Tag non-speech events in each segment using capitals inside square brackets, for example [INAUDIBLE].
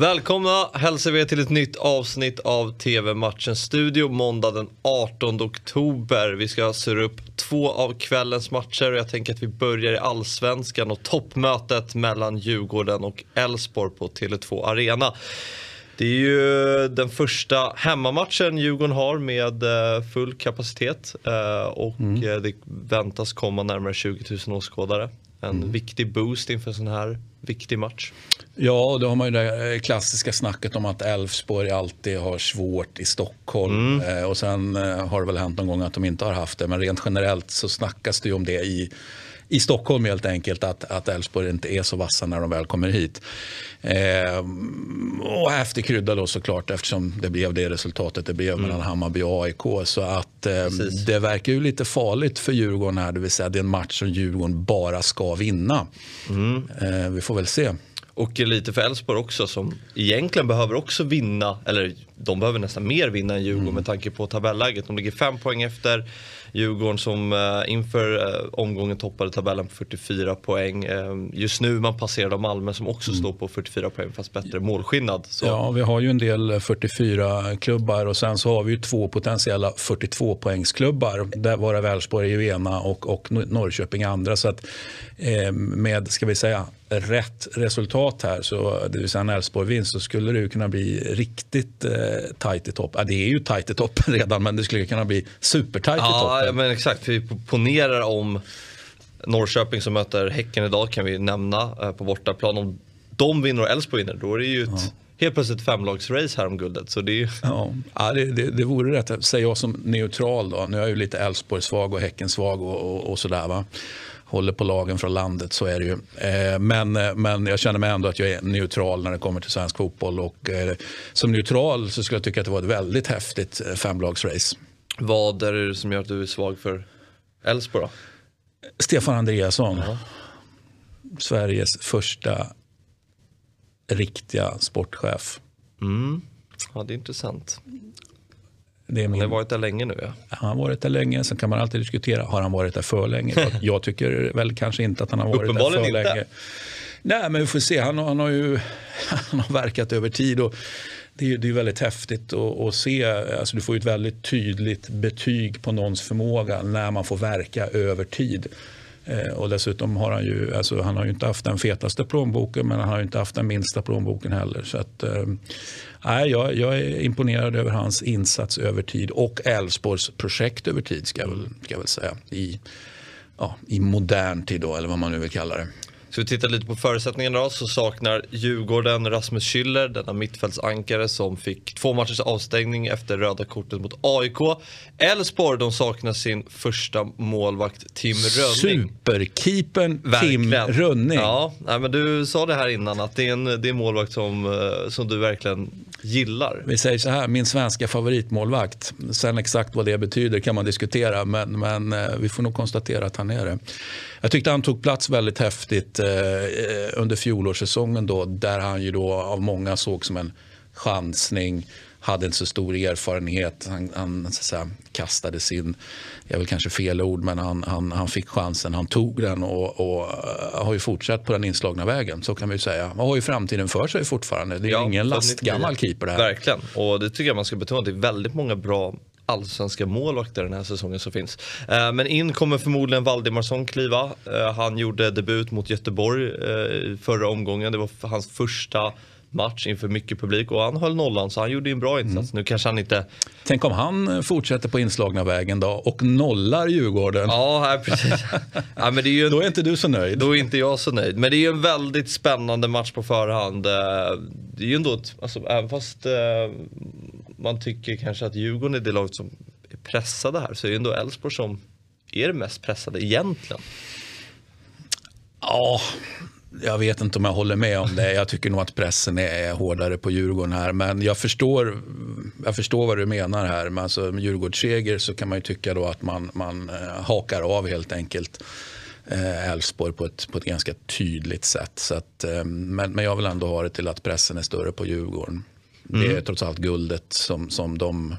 Välkomna hälsar vi till ett nytt avsnitt av TV-matchen Studio måndag den 18 oktober. Vi ska surra upp två av kvällens matcher och jag tänker att vi börjar i allsvenskan och toppmötet mellan Djurgården och Elfsborg på Tele2 Arena. Det är ju den första hemmamatchen Djurgården har med eh, full kapacitet eh, och mm. det väntas komma närmare 20 000 åskådare. En mm. viktig boost inför en sån här viktig match. Ja, då har man ju det klassiska snacket om att Elfsborg alltid har svårt i Stockholm. Mm. Och sen har det väl hänt någon gång att de inte har haft det. Men rent generellt så snackas det ju om det i i Stockholm helt enkelt att Elfsborg inte är så vassa när de väl kommer hit. Eh, och häftig krydda då såklart eftersom det blev det resultatet det blev mm. mellan Hammarby och AIK. Så att eh, det verkar ju lite farligt för Djurgården här, det vill säga det är en match som Djurgården bara ska vinna. Mm. Eh, vi får väl se. Och lite för Elfsborg också som egentligen behöver också vinna, eller de behöver nästan mer vinna än Djurgården mm. med tanke på tabelläget. De ligger fem poäng efter. Djurgården som eh, inför eh, omgången toppade tabellen på 44 poäng. Eh, just nu man passerade Malmö som också mm. står på 44 poäng fast bättre målskillnad. Så. Ja, vi har ju en del 44 klubbar och sen så har vi ju två potentiella 42 poängsklubbar. Där våra Välsborg är ju ena och, och Norrköping andra. Så att med, ska vi säga, rätt resultat här, så, det vill säga en Elfsborg-vinst, så skulle det kunna bli riktigt eh, tajt i toppen. Ja, det är ju tajt i toppen [LAUGHS] redan, men det skulle kunna bli supertajt ja, i toppen. Ja, men exakt. Vi ponerar om Norrköping som möter Häcken idag kan vi nämna eh, på bortaplan. Om de vinner och Elfsborg vinner, då är det ju ett ja helt plötsligt femlagsrace här om guldet. Så det, är ju... ja, ja det, det, det vore rätt. Säger jag som neutral då. Nu är jag ju lite Elfsborg svag och Häcken svag och, och, och sådär. Va? håller på lagen från landet, så är det ju. Eh, men, eh, men jag känner mig ändå att jag är neutral när det kommer till svensk fotboll. Och, som neutral så skulle jag tycka att det var ett väldigt häftigt femlagsrace. Vad är det som gör att du är svag för Elfsborg då? Stefan Andreasson. -huh. Sveriges första riktiga sportchef. Mm. Ja, det är intressant. Det är min... Han har varit där länge nu. Ja. Han har varit där länge. Sen kan man alltid diskutera, har han varit där för länge? jag [LAUGHS] tycker väl kanske inte att han har varit där för inte. länge. Nej, men vi får se. Han, han, har ju [LAUGHS] han har verkat över tid. Och det är, det är väldigt häftigt att, att se. Alltså, du får ett väldigt tydligt betyg på någons förmåga när man får verka över tid. Eh, och dessutom har han ju, alltså, han har ju inte haft den fetaste plånboken men han har inte haft den minsta plånboken heller. Så att, eh, jag, jag är imponerad över hans insats över tid och Elfsborgs projekt över tid ska jag väl, ska jag väl säga. I, ja, I modern tid då, eller vad man nu vill kalla det. Så vi tittar lite på förutsättningarna då så saknar Djurgården Rasmus Schüller, denna mittfältsankare som fick två matchers avstängning efter röda kortet mot AIK. Elfsborg, de saknar sin första målvakt Tim Rönning. Superkeepern Tim Rönning. Ja, nej, men du sa det här innan att det är en, det är en målvakt som, eh, som du verkligen gillar. Vi säger så här, min svenska favoritmålvakt. Sen exakt vad det betyder kan man diskutera men, men eh, vi får nog konstatera att han är det. Jag tyckte han tog plats väldigt häftigt eh, under fjolårssäsongen då, där han ju då av många såg som en chansning hade inte så stor erfarenhet. Han, han säga, kastade sin, jag vill kanske fel ord, men han, han, han fick chansen, han tog den och, och uh, har ju fortsatt på den inslagna vägen. Så kan vi säga. Han har ju framtiden för sig fortfarande. Det är ja, ingen lastgammal keeper det här. Verkligen, och det tycker jag man ska betona. Det är väldigt många bra allsvenska målvakter den här säsongen som finns. Eh, men in kommer förmodligen Valdimarsson kliva. Eh, han gjorde debut mot Göteborg eh, förra omgången. Det var hans första match inför mycket publik och han höll nollan så han gjorde en bra insats. Mm. Nu kanske han inte... Tänk om han fortsätter på inslagna vägen då och nollar Djurgården. Ja, precis. ja, men det är ju [LAUGHS] en... Då är inte du så nöjd. Då är inte jag så nöjd. Men det är ju en väldigt spännande match på förhand. Det är ju ändå ett, alltså, även fast man tycker kanske att Djurgården är det laget som är pressade här så är det ändå Elfsborg som är det mest pressade egentligen. Ja, jag vet inte om jag håller med om det. Jag tycker nog att pressen är hårdare på Djurgården här. Men jag förstår, jag förstår vad du menar här. Men alltså, med Djurgårdsseger så kan man ju tycka då att man, man eh, hakar av helt enkelt eh, Elfsborg på ett, på ett ganska tydligt sätt. Så att, eh, men, men jag vill ändå ha det till att pressen är större på Djurgården. Mm. Det är trots allt guldet som, som de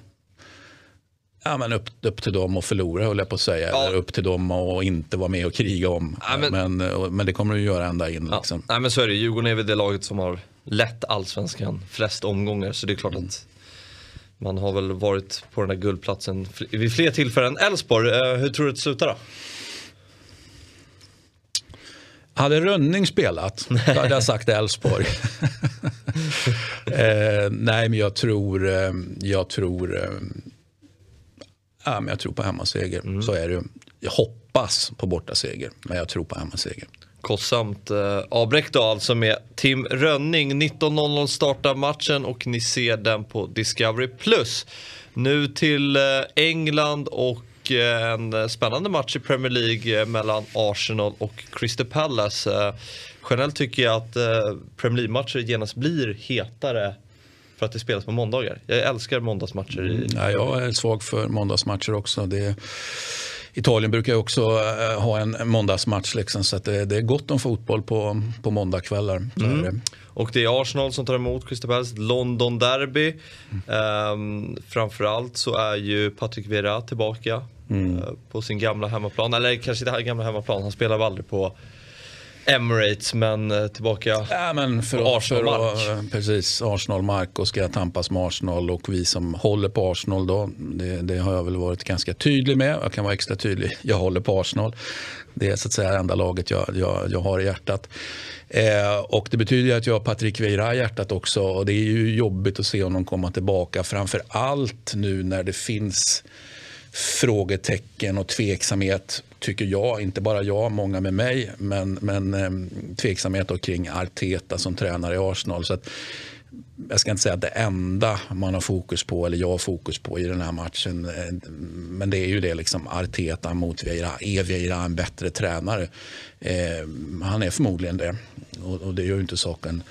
Ja, men upp, upp till dem att förlora höll jag på att säga. Ja. Eller upp till dem att inte vara med och kriga om. Ja, men, men, men, det kommer du göra ända in. Ja. Liksom. Nej, men så är det. Djurgården är väl det laget som har lätt allsvenskan flest omgångar så det är klart mm. att man har väl varit på den där guldplatsen vid fler tillfällen. Elfsborg, eh, hur tror du det slutar då? Hade Rönning spelat, då hade jag sagt Elfsborg. [LAUGHS] [LAUGHS] eh, nej, men jag tror, eh, jag tror, eh, ja, men jag tror på hemmaseger. Mm. Så är det. Jag hoppas på bortaseger, men jag tror på hemmaseger. Kostsamt eh, avbräck då alltså med Tim Rönning. 19.00 startar matchen och ni ser den på Discovery+. Nu till eh, England och eh, en spännande match i Premier League eh, mellan Arsenal och Crystal Palace. Generellt tycker jag att Premier League-matcher genast blir hetare för att det spelas på måndagar. Jag älskar måndagsmatcher. I... Mm, ja, jag är svag för måndagsmatcher också. Det Italien brukar också eh, ha en måndagsmatch liksom, så det, det, är gott om fotboll på, på måndagskvällar. Mm. Och det är Arsenal som tar emot Crystal Palace, London Derby. Mm. Um, framförallt så är ju Patrick Vieira tillbaka mm. uh, på sin gamla hemmaplan. Eller kanske inte gamla hemmaplan, han spelar väl aldrig på Emirates men eh, tillbaka ja, men för, Arsenal-mark. Precis, Arsenal-mark och ska tampas med Arsenal och vi som håller på Arsenal då, det, det, har jag väl varit ganska tydlig med. Jag kan vara extra tydlig, jag håller på Arsenal. Det är så att säga enda laget jag, jag, jag har i hjärtat. Eh, och det betyder att jag har Patrik Vieira i hjärtat också och det är ju jobbigt att se honom komma tillbaka. Framför allt nu när det finns frågetecken och tveksamhet, tycker jag, inte bara jag, många med mig, men, men ehm, tveksamhet kring Arteta som tränare i Arsenal. Så att, jag ska inte säga att det enda man har fokus på, eller jag har fokus på i den här matchen, eh, men det är ju det liksom Arteta mot Vieira. Är Vieira en bättre tränare? Eh, han är förmodligen det och, och det gör ju inte saken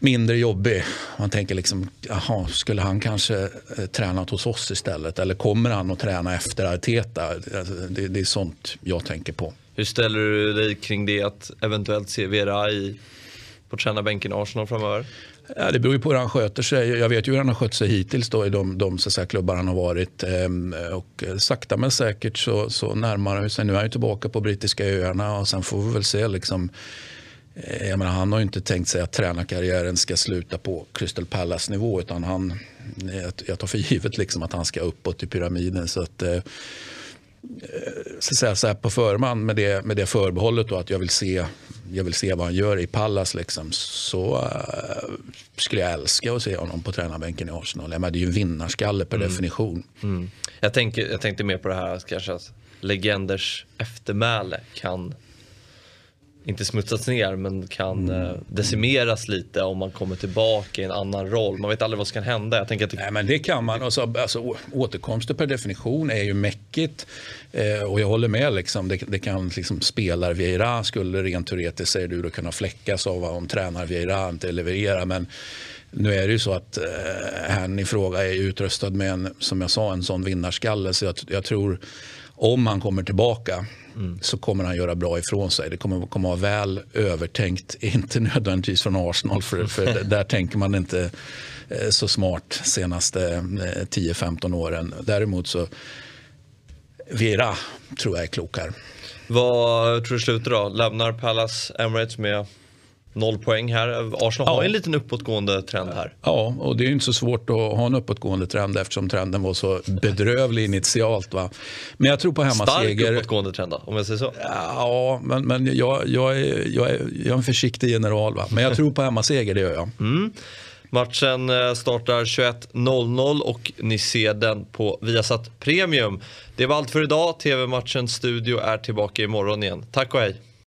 mindre jobbig. Man tänker liksom, jaha, skulle han kanske eh, tränat hos oss istället? Eller kommer han att träna efter Arteta? Alltså, det, det är sånt jag tänker på. Hur ställer du dig kring det att eventuellt se Vera i, på tränarbänken i Arsenal framöver? Ja, det beror ju på hur han sköter sig. Jag vet ju hur han har skött sig hittills då i de, de så säga, klubbar han har varit. Ehm, och sakta men säkert så, så närmar han sig. Nu är han ju tillbaka på brittiska öarna och sen får vi väl se liksom, Eh, jag menar, han har inte tänkt sig att tränarkarriären ska sluta på Crystal Palace-nivå utan han, jag tar för givet liksom att han ska uppåt i pyramiden. Så att, eh, så säga, så här på förman med det, med det förbehållet då att jag vill se, jag vill se vad han gör i Pallas liksom, så uh, skulle jag älska att se honom på tränarbänken i Arsenal. Jag menar, det är ju en vinnarskalle per mm. definition. Mm. Jag, tänker, jag tänkte mer på det här kanske att legenders eftermäle kan inte smutsats ner men kan mm. Eh, decimeras lite om man kommer tillbaka i en annan roll. Man vet aldrig vad som kan hända. Jag tänker att det... Nej men det kan man. Alltså, alltså, återkomster per definition är ju mäckigt. Eh, och jag håller med. Liksom, det, det kan liksom, spelar Vieira skulle rent teoretiskt säger du då kunna fläckas av om tränar Vieira inte levererar. Men nu är det ju så att eh, han i fråga är utrustad med en, som jag sa, en sån vinnarskalle. Så jag, jag tror om han kommer tillbaka mm. så kommer han göra bra ifrån sig. Det kommer, kommer att vara väl övertänkt, [LAUGHS] inte nödvändigtvis från Arsenal för, för [LAUGHS] där tänker man inte eh, så smart senaste eh, 10-15 åren. Däremot så Vera tror jag är klok här. Vad tror du slutar då? Lämnar Palace Emirates med Noll poäng här. Arsenal ja. har en liten uppåtgående trend här. Ja, och det är inte så svårt att ha en uppåtgående trend eftersom trenden var så bedrövlig initialt. Va? Men jag tror på hemmaseger. Stark uppåtgående trend då, om jag säger så? Ja, men, men jag, jag, är, jag, är, jag är en försiktig general. Va? Men jag tror på hemmaseger, det gör jag. Mm. Matchen eh, startar 21.00 och ni ser den på Viasat Premium. Det var allt för idag. TV-matchens studio är tillbaka imorgon igen. Tack och hej!